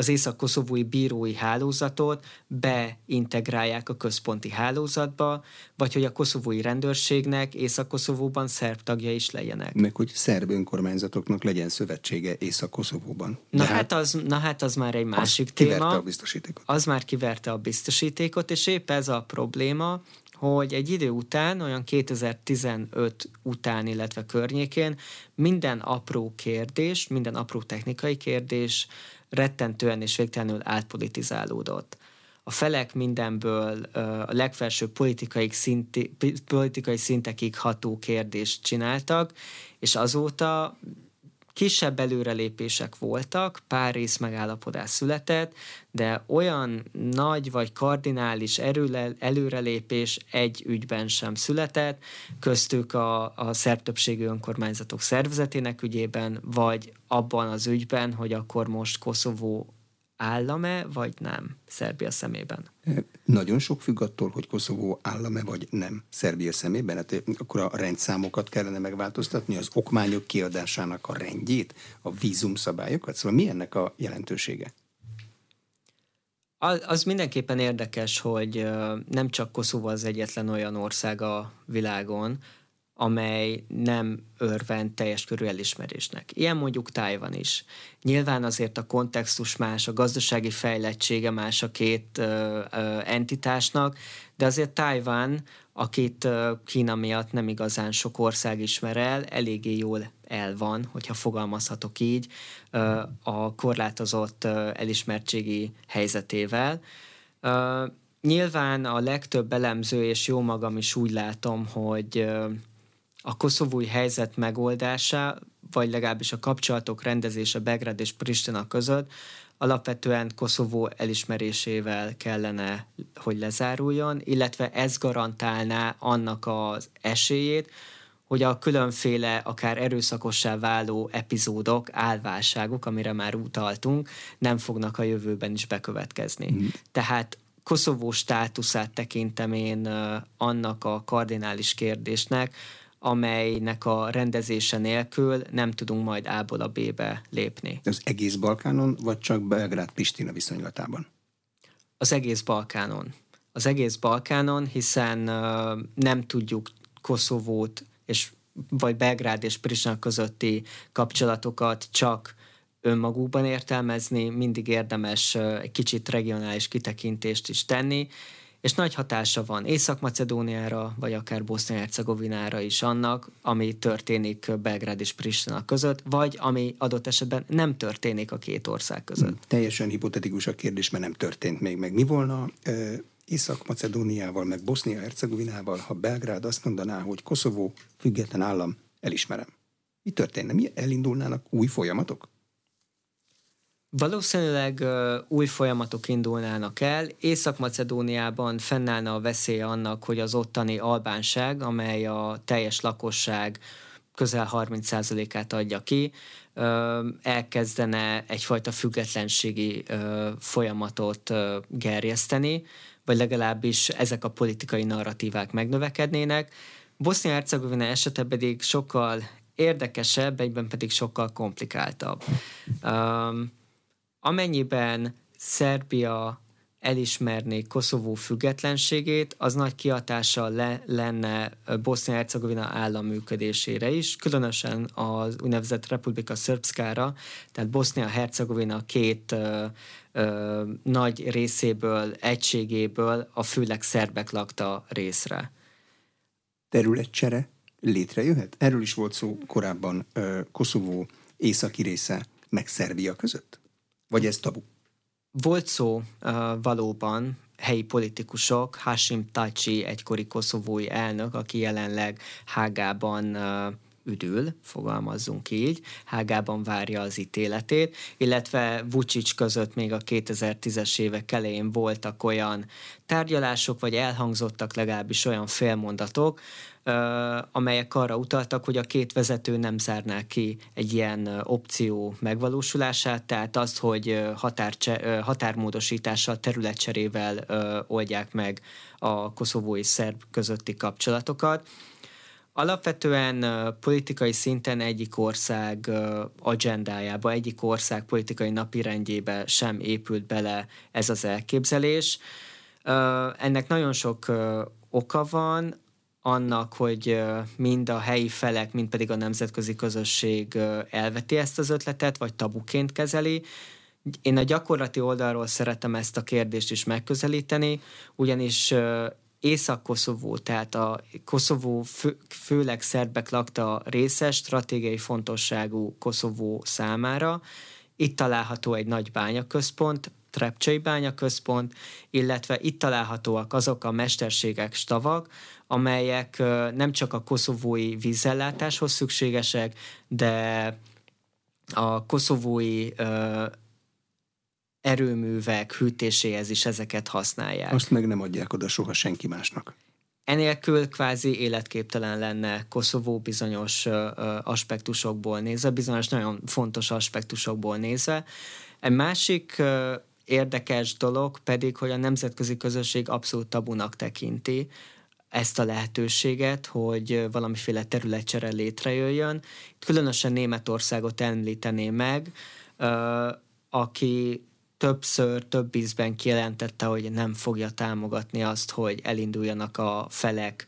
az észak-koszovói bírói hálózatot beintegrálják a központi hálózatba, vagy hogy a koszovói rendőrségnek észak-koszovóban szerb tagja is legyenek. Meg hogy szerb önkormányzatoknak legyen szövetsége észak-koszovóban. Na hát, hát, az, na hát az már egy másik az téma. a biztosítékot. Az már kiverte a biztosítékot, és épp ez a probléma, hogy egy idő után, olyan 2015 után, illetve környékén minden apró kérdés, minden apró technikai kérdés rettentően és végtelenül átpolitizálódott. A felek mindenből a legfelsőbb politikai, szinti, politikai szintekig ható kérdést csináltak, és azóta kisebb előrelépések voltak, pár rész megállapodás született, de olyan nagy vagy kardinális erőle, előrelépés egy ügyben sem született, köztük a, a szerb többségű önkormányzatok szervezetének ügyében, vagy abban az ügyben, hogy akkor most Koszovó állame, vagy nem Szerbia szemében? Nagyon sok függ attól, hogy Koszovó állame, vagy nem Szerbia szemében. Hát akkor a rendszámokat kellene megváltoztatni, az okmányok kiadásának a rendjét, a vízumszabályokat. Szóval mi ennek a jelentősége? Az mindenképpen érdekes, hogy nem csak Koszovó az egyetlen olyan ország a világon, amely nem örvend teljes körű elismerésnek. Ilyen mondjuk Tájvan is. Nyilván azért a kontextus más, a gazdasági fejlettsége más a két ö, ö, entitásnak, de azért Tájván, akit ö, Kína miatt nem igazán sok ország ismer el, eléggé jól el van, hogyha fogalmazhatok így, ö, a korlátozott ö, elismertségi helyzetével. Ö, nyilván a legtöbb elemző, és jó magam is úgy látom, hogy a koszovói helyzet megoldása, vagy legalábbis a kapcsolatok rendezése Belgrád és Pristina között alapvetően Koszovó elismerésével kellene, hogy lezáruljon, illetve ez garantálná annak az esélyét, hogy a különféle, akár erőszakossá váló epizódok, álválságok, amire már utaltunk, nem fognak a jövőben is bekövetkezni. Mm. Tehát Koszovó státuszát tekintem én annak a kardinális kérdésnek, amelynek a rendezése nélkül nem tudunk majd A-ból a B-be lépni. Az egész Balkánon, vagy csak Belgrád-Pristina viszonylatában? Az egész Balkánon. Az egész Balkánon, hiszen uh, nem tudjuk Koszovót és vagy Belgrád és Pristina közötti kapcsolatokat csak önmagukban értelmezni, mindig érdemes egy kicsit regionális kitekintést is tenni, és nagy hatása van Észak-Macedóniára, vagy akár Bosznia-Hercegovinára is annak, ami történik Belgrád és Pristina között, vagy ami adott esetben nem történik a két ország között. Hmm, teljesen hipotetikus a kérdés, mert nem történt még meg. Mi volna Észak-Macedóniával, meg Bosznia-Hercegovinával, ha Belgrád azt mondaná, hogy Koszovó független állam, elismerem. Mi történne? Mi elindulnának új folyamatok? Valószínűleg uh, új folyamatok indulnának el. Észak-Macedóniában fennállna a veszélye annak, hogy az ottani albánság, amely a teljes lakosság közel 30%-át adja ki, uh, elkezdene egyfajta függetlenségi folyamatot gerjeszteni, vagy legalábbis ezek a politikai narratívák megnövekednének. Bosznia-Hercegovina esete pedig sokkal érdekesebb, egyben pedig sokkal komplikáltabb. Amennyiben Szerbia elismerné Koszovó függetlenségét, az nagy kiatással le, lenne Bosznia-Hercegovina állam működésére is, különösen az úgynevezett Republika Srpskára, tehát Bosznia-Hercegovina két ö, ö, nagy részéből, egységéből a főleg szerbek lakta részre. Területcsere létrejöhet? Erről is volt szó korábban ö, Koszovó északi része meg Szerbia között? Vagy ez tabu? Volt szó uh, valóban helyi politikusok, Hashim Tachi, egykori koszovói elnök, aki jelenleg Hágában uh, üdül, fogalmazzunk így, Hágában várja az ítéletét, illetve Vucic között még a 2010-es évek elején voltak olyan tárgyalások, vagy elhangzottak legalábbis olyan félmondatok, amelyek arra utaltak, hogy a két vezető nem zárná ki egy ilyen opció megvalósulását, tehát azt, hogy határcse, határmódosítással, területcserével oldják meg a koszovói szerb közötti kapcsolatokat. Alapvetően politikai szinten egyik ország agendájába, egyik ország politikai napirendjébe sem épült bele ez az elképzelés. Ennek nagyon sok oka van annak, hogy mind a helyi felek, mind pedig a nemzetközi közösség elveti ezt az ötletet, vagy tabuként kezeli. Én a gyakorlati oldalról szeretem ezt a kérdést is megközelíteni, ugyanis Észak-Koszovó, tehát a Koszovó fő, főleg szerbek lakta része stratégiai fontosságú Koszovó számára. Itt található egy nagy bányaközpont, Trepcsei bányaközpont, illetve itt találhatóak azok a mesterségek, stavak, amelyek nem csak a koszovói vízellátáshoz szükségesek, de a koszovói erőművek hűtéséhez is ezeket használják. Azt meg nem adják oda soha senki másnak. Enélkül kvázi életképtelen lenne Koszovó bizonyos aspektusokból nézve, bizonyos nagyon fontos aspektusokból nézve. Egy másik érdekes dolog pedig, hogy a nemzetközi közösség abszolút tabunak tekinti ezt a lehetőséget, hogy valamiféle területcsere létrejöjjön. Különösen Németországot említené meg, aki többször, több ízben kijelentette, hogy nem fogja támogatni azt, hogy elinduljanak a felek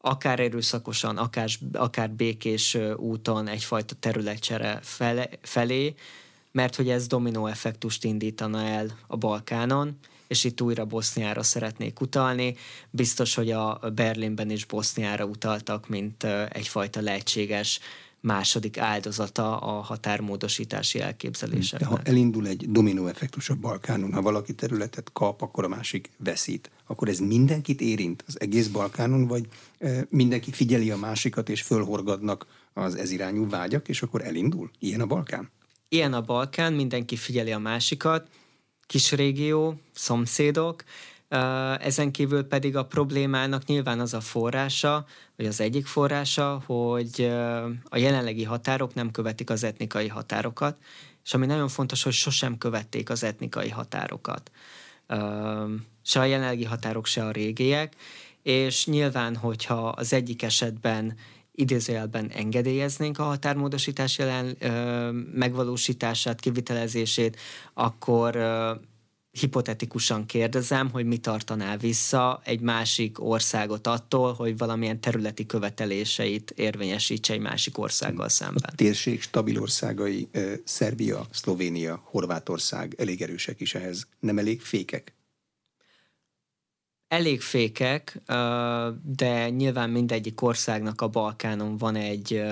akár erőszakosan, akár, akár békés úton egyfajta területcsere felé, mert hogy ez dominó effektust indítana el a Balkánon, és itt újra Boszniára szeretnék utalni. Biztos, hogy a Berlinben is Boszniára utaltak, mint egyfajta lehetséges második áldozata a határmódosítási elképzelések. ha elindul egy dominó effektus a Balkánon, ha valaki területet kap, akkor a másik veszít, akkor ez mindenkit érint az egész Balkánon, vagy mindenki figyeli a másikat, és fölhorgadnak az ez irányú vágyak, és akkor elindul? Ilyen a Balkán? Ilyen a Balkán, mindenki figyeli a másikat, kis régió, szomszédok, ezen kívül pedig a problémának nyilván az a forrása, vagy az egyik forrása, hogy a jelenlegi határok nem követik az etnikai határokat, és ami nagyon fontos, hogy sosem követték az etnikai határokat. Se a jelenlegi határok, se a régiek, és nyilván, hogyha az egyik esetben idézőjelben engedélyeznénk a határmódosítás jelen ö, megvalósítását, kivitelezését, akkor ö, hipotetikusan kérdezem, hogy mi tartaná vissza egy másik országot attól, hogy valamilyen területi követeléseit érvényesítse egy másik országgal szemben. A térség stabil országai, Szerbia, Szlovénia, Horvátország elég erősek is ehhez. Nem elég fékek? Elég fékek, de nyilván mindegyik országnak a Balkánon van egy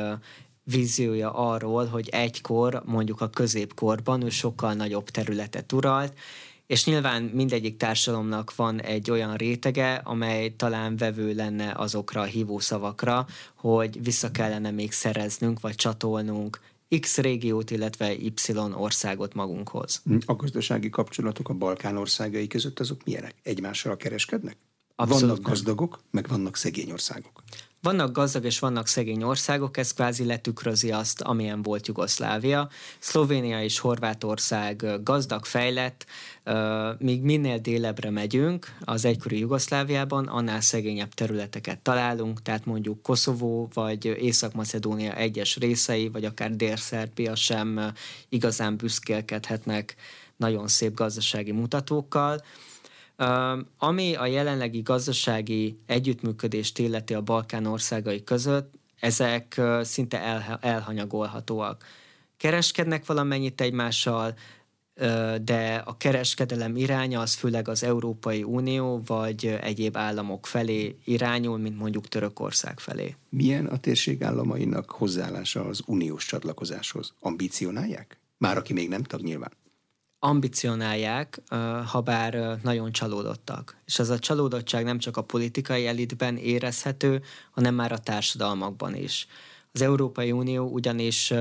víziója arról, hogy egykor, mondjuk a középkorban ő sokkal nagyobb területet uralt, és nyilván mindegyik társadalomnak van egy olyan rétege, amely talán vevő lenne azokra a hívószavakra, hogy vissza kellene még szereznünk, vagy csatolnunk X régiót, illetve Y országot magunkhoz. A gazdasági kapcsolatok a Balkán országai között azok milyenek? Egymással kereskednek? Abszolút vannak gazdagok, meg vannak szegény országok. Vannak gazdag és vannak szegény országok, ez kvázi letükrözi azt, amilyen volt Jugoszlávia. Szlovénia és Horvátország gazdag, fejlett, míg minél délebbre megyünk az egykori Jugoszláviában, annál szegényebb területeket találunk, tehát mondjuk Koszovó vagy Észak-Macedónia egyes részei, vagy akár Dél-Szerbia sem igazán büszkélkedhetnek nagyon szép gazdasági mutatókkal. Ami a jelenlegi gazdasági együttműködést illeti a Balkán országai között, ezek szinte elhanyagolhatóak. Kereskednek valamennyit egymással, de a kereskedelem iránya az főleg az Európai Unió vagy egyéb államok felé irányul, mint mondjuk Törökország felé. Milyen a térség államainak hozzáállása az uniós csatlakozáshoz? Ambicionálják? Már aki még nem tag nyilván ambicionálják, ha bár nagyon csalódottak. És ez a csalódottság nem csak a politikai elitben érezhető, hanem már a társadalmakban is. Az Európai Unió ugyanis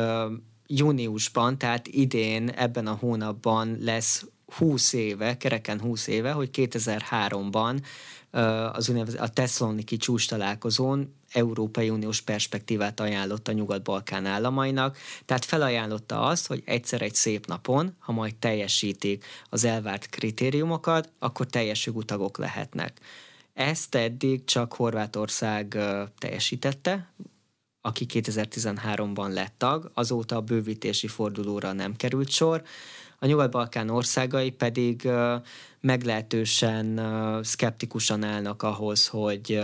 júniusban, tehát idén, ebben a hónapban lesz 20 éve, kereken 20 éve, hogy 2003-ban az a Tesszaloniki csúcs találkozón Európai Uniós perspektívát ajánlott a Nyugat-Balkán államainak, tehát felajánlotta azt, hogy egyszer egy szép napon, ha majd teljesítik az elvárt kritériumokat, akkor teljes jogú lehetnek. Ezt eddig csak Horvátország teljesítette, aki 2013-ban lett tag, azóta a bővítési fordulóra nem került sor, a Nyugat-Balkán országai pedig meglehetősen szkeptikusan állnak ahhoz, hogy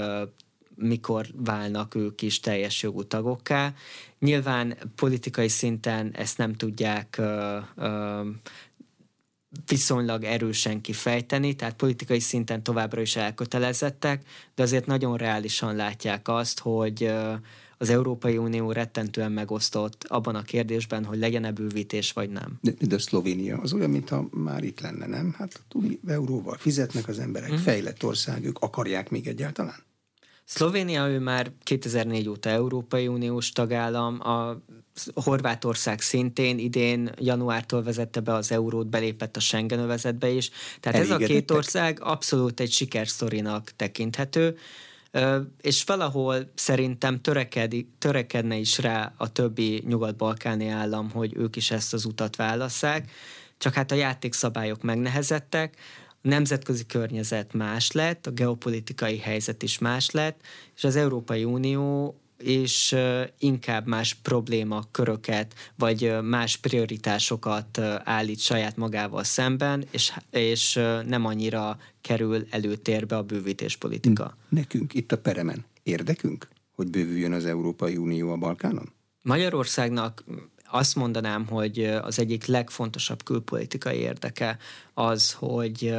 mikor válnak ők is teljes jogú tagokká. Nyilván politikai szinten ezt nem tudják ö, ö, viszonylag erősen kifejteni, tehát politikai szinten továbbra is elkötelezettek, de azért nagyon reálisan látják azt, hogy az Európai Unió rettentően megosztott abban a kérdésben, hogy legyen-e bővítés, vagy nem. De, de Szlovénia az olyan, mintha már itt lenne, nem? Hát túl euróval fizetnek az emberek, mm. fejlett ország, ők akarják még egyáltalán? Szlovénia ő már 2004 óta Európai Uniós tagállam, a Horvátország szintén idén januártól vezette be az eurót, belépett a Schengen övezetbe is. Tehát ez a két ország abszolút egy sikersztorinak tekinthető, és valahol szerintem törekedi, törekedne is rá a többi nyugat-balkáni állam, hogy ők is ezt az utat válasszák, csak hát a játékszabályok megnehezettek, nemzetközi környezet más lett, a geopolitikai helyzet is más lett, és az Európai Unió és inkább más probléma köröket, vagy más prioritásokat állít saját magával szemben, és, és nem annyira kerül előtérbe a bővítéspolitika. Nekünk itt a Peremen érdekünk, hogy bővüljön az Európai Unió a Balkánon? Magyarországnak azt mondanám, hogy az egyik legfontosabb külpolitikai érdeke az, hogy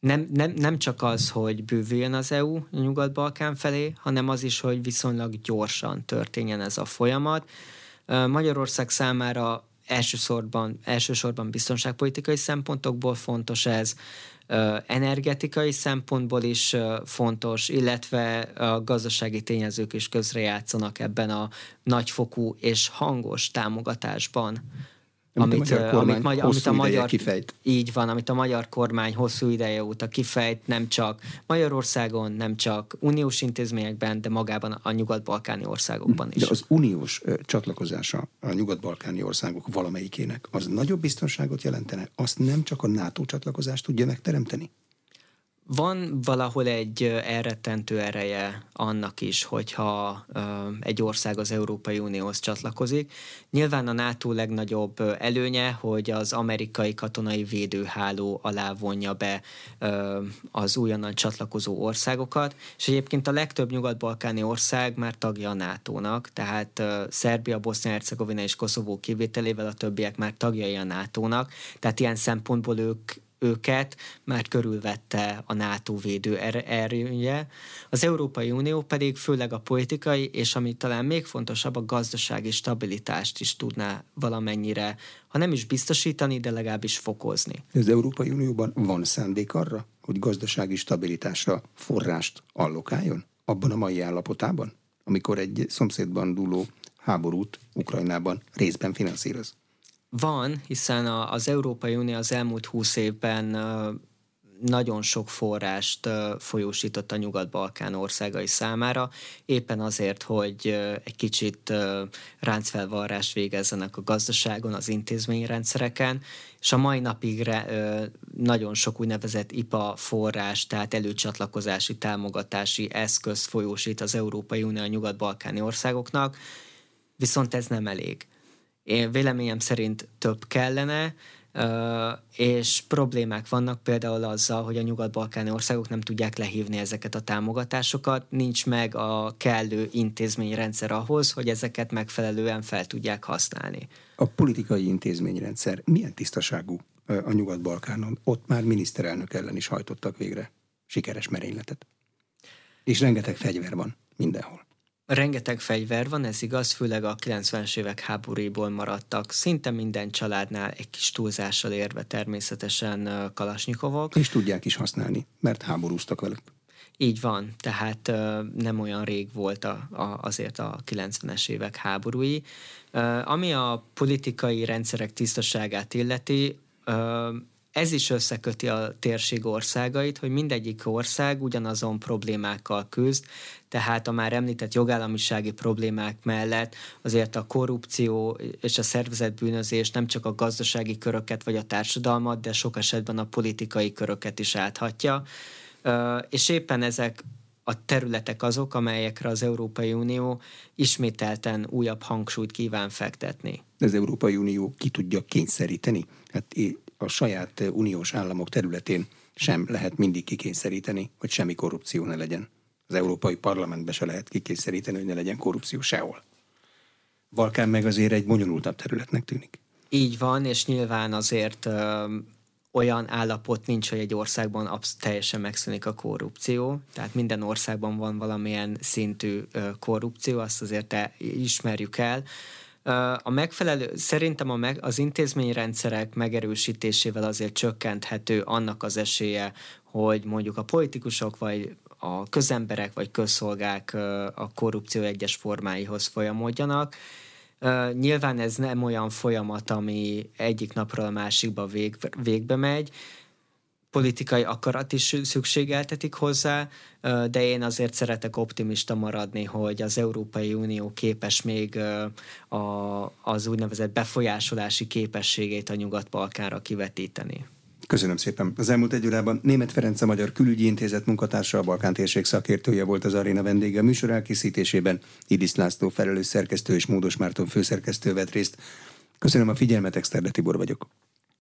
nem, nem, nem csak az, hogy bővüljön az EU Nyugat-Balkán felé, hanem az is, hogy viszonylag gyorsan történjen ez a folyamat. Magyarország számára elsősorban, elsősorban biztonságpolitikai szempontokból fontos ez, energetikai szempontból is fontos, illetve a gazdasági tényezők is közrejátszanak ebben a nagyfokú és hangos támogatásban amit, amit, a amit, magyar, amit a magyar kifejt. Így van, amit a magyar kormány hosszú ideje óta kifejt, nem csak Magyarországon, nem csak uniós intézményekben, de magában a nyugat-balkáni országokban is. De az uniós ö, csatlakozása a nyugat-balkáni országok valamelyikének az nagyobb biztonságot jelentene? Azt nem csak a NATO csatlakozást tudja megteremteni? Van valahol egy elrettentő ereje annak is, hogyha egy ország az Európai Unióhoz csatlakozik. Nyilván a NATO legnagyobb előnye, hogy az amerikai katonai védőháló alá vonja be az újonnan csatlakozó országokat, és egyébként a legtöbb nyugat-balkáni ország már tagja a NATO-nak, tehát Szerbia, Bosznia-Hercegovina és Koszovó kivételével a többiek már tagjai a NATO-nak, tehát ilyen szempontból ők őket már körülvette a NATO védő er-, erője. Az Európai Unió pedig főleg a politikai, és ami talán még fontosabb, a gazdasági stabilitást is tudná valamennyire, ha nem is biztosítani, de legalábbis fokozni. Az Európai Unióban van szándék arra, hogy gazdasági stabilitásra forrást allokáljon? Abban a mai állapotában, amikor egy szomszédban dúló háborút Ukrajnában részben finanszíroz? Van, hiszen az Európai Unió az elmúlt húsz évben nagyon sok forrást folyósított a Nyugat-Balkán országai számára, éppen azért, hogy egy kicsit ráncfelvarrást végezzenek a gazdaságon, az intézményrendszereken, és a mai napig nagyon sok úgynevezett IPA forrás, tehát előcsatlakozási támogatási eszköz folyósít az Európai Unió a nyugat-balkáni országoknak, viszont ez nem elég. Én véleményem szerint több kellene, és problémák vannak például azzal, hogy a nyugat-balkáni országok nem tudják lehívni ezeket a támogatásokat, nincs meg a kellő intézményrendszer ahhoz, hogy ezeket megfelelően fel tudják használni. A politikai intézményrendszer milyen tisztaságú a nyugat-balkánon? Ott már miniszterelnök ellen is hajtottak végre sikeres merényletet. És rengeteg fegyver van mindenhol. Rengeteg fegyver van, ez igaz, főleg a 90-es évek háborúból maradtak. Szinte minden családnál egy kis túlzással érve természetesen kalasnyikovok. És tudják is használni, mert háborúztak velük. Így van, tehát nem olyan rég volt a, a, azért a 90-es évek háborúi. Ami a politikai rendszerek tisztaságát illeti, ez is összeköti a térség országait, hogy mindegyik ország ugyanazon problémákkal küzd, tehát a már említett jogállamisági problémák mellett azért a korrupció és a szervezetbűnözés nem csak a gazdasági köröket vagy a társadalmat, de sok esetben a politikai köröket is áthatja. És éppen ezek a területek azok, amelyekre az Európai Unió ismételten újabb hangsúlyt kíván fektetni. Az Európai Unió ki tudja kényszeríteni? Hát a saját uniós államok területén sem lehet mindig kikényszeríteni, hogy semmi korrupció ne legyen. Az Európai Parlamentbe se lehet kikényszeríteni, hogy ne legyen korrupció sehol. Balkán meg azért egy bonyolultabb területnek tűnik. Így van, és nyilván azért ö, olyan állapot nincs, hogy egy országban absz- teljesen megszűnik a korrupció. Tehát minden országban van valamilyen szintű ö, korrupció, azt azért ismerjük el. A megfelelő, szerintem a meg, az intézményrendszerek megerősítésével azért csökkenthető annak az esélye, hogy mondjuk a politikusok vagy a közemberek vagy közszolgák a korrupció egyes formáihoz folyamodjanak. Nyilván ez nem olyan folyamat, ami egyik napról a másikba vég, végbe megy, politikai akarat is szükségeltetik hozzá, de én azért szeretek optimista maradni, hogy az Európai Unió képes még az úgynevezett befolyásolási képességét a Nyugat-Balkánra kivetíteni. Köszönöm szépen. Az elmúlt egy órában Német Ferenc a Magyar Külügyi Intézet munkatársa, a Balkán térség szakértője volt az aréna vendége a műsor elkészítésében. Idis László felelős szerkesztő és Módos Márton főszerkesztő vett részt. Köszönöm a figyelmet, Exterde Tibor vagyok.